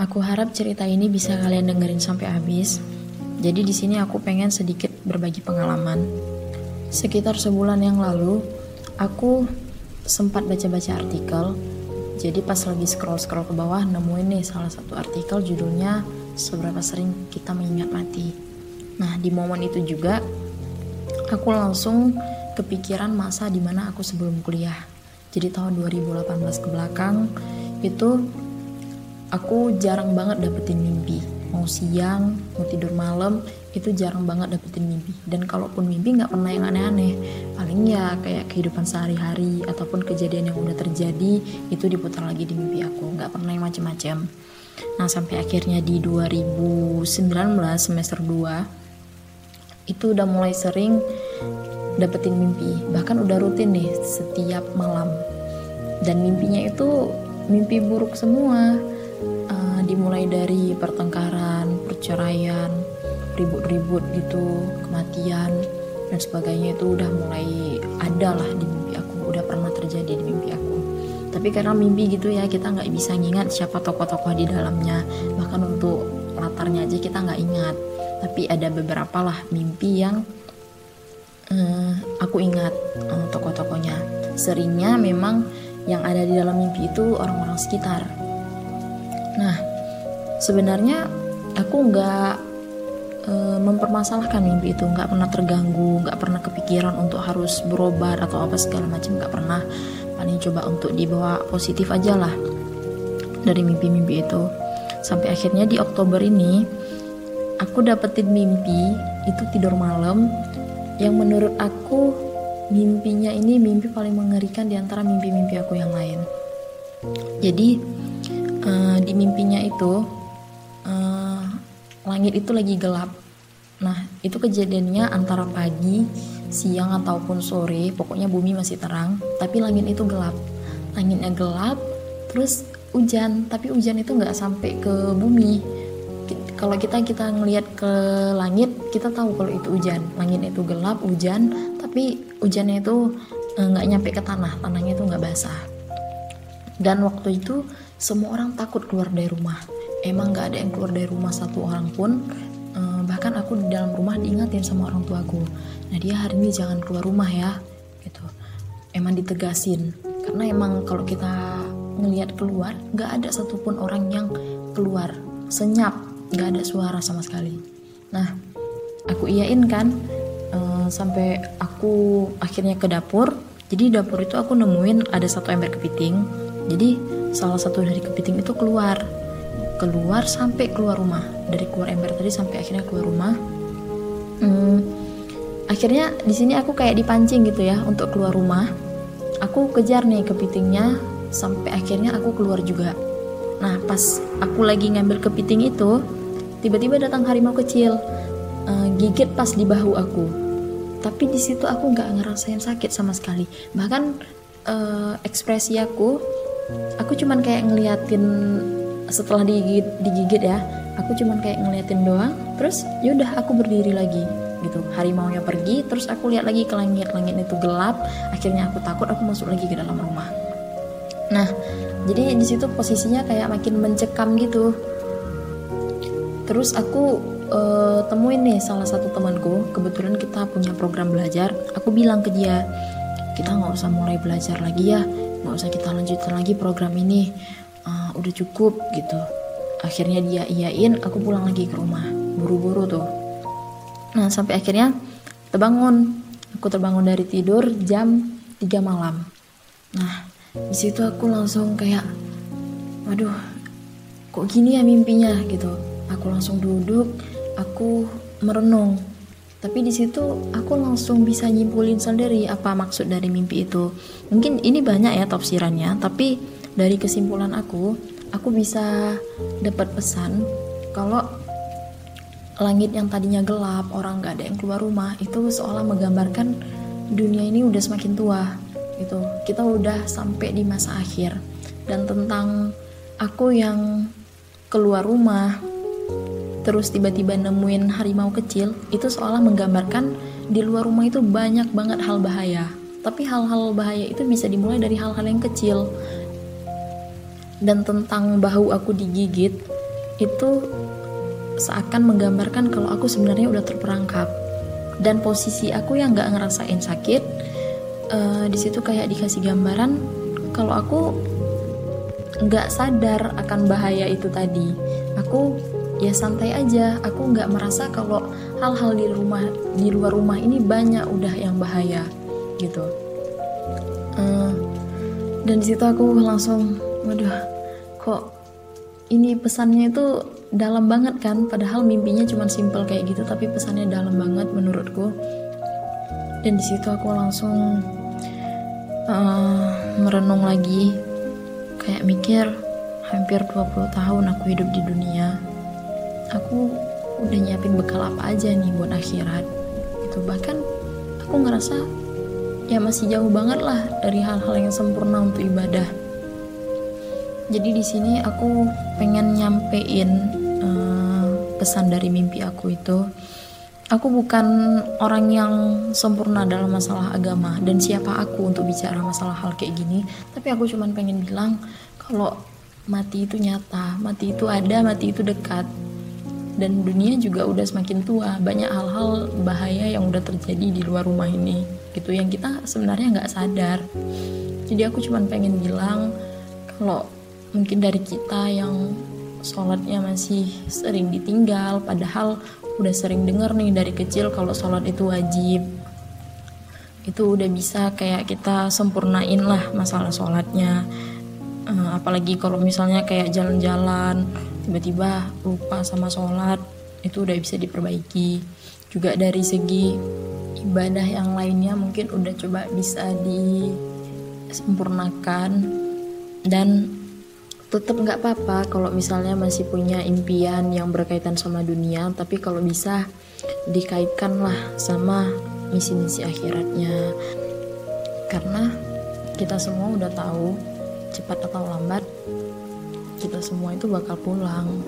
Aku harap cerita ini bisa kalian dengerin sampai habis. Jadi di sini aku pengen sedikit berbagi pengalaman. Sekitar sebulan yang lalu, aku sempat baca-baca artikel. Jadi pas lagi scroll-scroll ke bawah nemuin nih salah satu artikel judulnya seberapa sering kita mengingat mati. Nah, di momen itu juga aku langsung kepikiran masa di mana aku sebelum kuliah. Jadi tahun 2018 ke belakang itu aku jarang banget dapetin mimpi. Mau siang, mau tidur malam, itu jarang banget dapetin mimpi. Dan kalaupun mimpi nggak pernah yang aneh-aneh. Paling ya kayak kehidupan sehari-hari ataupun kejadian yang udah terjadi itu diputar lagi di mimpi aku. Nggak pernah yang macem-macem. Nah sampai akhirnya di 2019 semester 2 itu udah mulai sering dapetin mimpi. Bahkan udah rutin nih setiap malam. Dan mimpinya itu mimpi buruk semua dimulai dari pertengkaran perceraian ribut-ribut gitu kematian dan sebagainya itu udah mulai ada lah di mimpi aku udah pernah terjadi di mimpi aku. Tapi karena mimpi gitu ya kita nggak bisa ngingat siapa tokoh-tokoh di dalamnya. Bahkan untuk latarnya aja kita nggak ingat. Tapi ada beberapa lah mimpi yang uh, aku ingat uh, tokoh-tokohnya. Seringnya memang yang ada di dalam mimpi itu orang-orang sekitar. Nah sebenarnya aku nggak e, mempermasalahkan mimpi itu. Nggak pernah terganggu nggak pernah kepikiran untuk harus berobat atau apa segala macam. Nggak pernah. Paling coba untuk dibawa positif aja lah dari mimpi-mimpi itu. Sampai akhirnya di Oktober ini aku dapetin mimpi itu tidur malam yang menurut aku mimpinya ini mimpi paling mengerikan di antara mimpi-mimpi aku yang lain. Jadi uh, di mimpinya itu langit itu lagi gelap. Nah, itu kejadiannya antara pagi, siang ataupun sore, pokoknya bumi masih terang, tapi langit itu gelap. Langitnya gelap, terus hujan, tapi hujan itu nggak sampai ke bumi. Kalau kita kita ngelihat ke langit, kita tahu kalau itu hujan. Langit itu gelap, hujan, tapi hujannya itu eh, nggak nyampe ke tanah, tanahnya itu nggak basah. Dan waktu itu semua orang takut keluar dari rumah emang gak ada yang keluar dari rumah satu orang pun uh, bahkan aku di dalam rumah diingatin sama orang tuaku. Nah dia hari ini jangan keluar rumah ya gitu. Emang ditegasin karena emang kalau kita ngelihat keluar gak ada satupun orang yang keluar. Senyap gak ada suara sama sekali. Nah aku iyain kan uh, sampai aku akhirnya ke dapur. Jadi dapur itu aku nemuin ada satu ember kepiting. Jadi salah satu dari kepiting itu keluar keluar sampai keluar rumah. Dari keluar ember tadi sampai akhirnya keluar rumah. Hmm, akhirnya di sini aku kayak dipancing gitu ya untuk keluar rumah. Aku kejar nih kepitingnya sampai akhirnya aku keluar juga. Nah pas aku lagi ngambil kepiting itu tiba-tiba datang harimau kecil uh, gigit pas di bahu aku. Tapi di situ aku nggak ngerasain sakit sama sekali. Bahkan uh, ekspresi aku aku cuman kayak ngeliatin setelah digigit digigit ya aku cuman kayak ngeliatin doang terus yaudah aku berdiri lagi gitu. Harimau nya pergi terus aku lihat lagi ke langit langit itu gelap akhirnya aku takut aku masuk lagi ke dalam rumah. Nah jadi di situ posisinya kayak makin mencekam gitu. Terus aku uh, temuin nih salah satu temanku kebetulan kita punya program belajar. Aku bilang ke dia kita nggak usah mulai belajar lagi ya nggak usah kita lanjutkan lagi program ini uh, udah cukup gitu. Akhirnya dia iyain aku pulang lagi ke rumah. Buru-buru tuh. Nah sampai akhirnya terbangun. Aku terbangun dari tidur jam 3 malam. Nah di situ aku langsung kayak waduh kok gini ya mimpinya? Gitu. Aku langsung duduk aku merenung. Tapi di situ aku langsung bisa nyimpulin sendiri apa maksud dari mimpi itu. Mungkin ini banyak ya tafsirannya tapi dari kesimpulan aku aku bisa dapat pesan kalau langit yang tadinya gelap orang nggak ada yang keluar rumah itu seolah menggambarkan dunia ini udah semakin tua gitu. Kita udah sampai di masa akhir. Dan tentang aku yang keluar rumah terus tiba-tiba nemuin harimau kecil itu seolah menggambarkan di luar rumah itu banyak banget hal bahaya. Tapi hal-hal bahaya itu bisa dimulai dari hal-hal yang kecil dan tentang bahu aku digigit itu seakan menggambarkan kalau aku sebenarnya udah terperangkap. Dan posisi aku yang nggak ngerasain sakit uh, di situ kayak dikasih gambaran kalau aku nggak sadar akan bahaya itu tadi. Aku ya santai aja. Aku nggak merasa kalau hal-hal di rumah di luar rumah ini banyak udah yang bahaya gitu. Uh, dan di situ aku langsung waduh kok ini pesannya itu dalam banget kan? Padahal mimpinya cuma simple kayak gitu tapi pesannya dalam banget menurutku. Dan di situ aku langsung uh, merenung lagi. Kayak mikir hampir 20 tahun aku hidup di dunia. Aku udah nyiapin bekal apa aja nih buat akhirat. Itu bahkan aku ngerasa ya masih jauh banget lah dari hal-hal yang sempurna untuk ibadah jadi di sini aku pengen nyampein uh, pesan dari mimpi aku itu aku bukan orang yang sempurna dalam masalah agama dan siapa aku untuk bicara masalah hal kayak gini. Tapi aku cuma pengen bilang kalau mati itu nyata mati itu ada mati itu dekat. Dan dunia juga udah semakin tua banyak hal-hal bahaya yang udah terjadi di luar rumah ini gitu yang kita sebenarnya nggak sadar. Jadi aku cuma pengen bilang kalau mungkin dari kita yang sholatnya masih sering ditinggal padahal udah sering denger nih dari kecil kalau sholat itu wajib. Itu udah bisa kayak kita sempurnain lah masalah sholatnya. Uh, apalagi kalau misalnya kayak jalan-jalan tiba-tiba lupa sama sholat itu udah bisa diperbaiki. Juga dari segi ibadah yang lainnya mungkin udah coba bisa disempurnakan dan tetap nggak apa-apa kalau misalnya masih punya impian yang berkaitan sama dunia tapi kalau bisa dikaitkan lah sama misi-misi akhiratnya. Karena kita semua udah tahu cepat atau lambat kita semua itu bakal pulang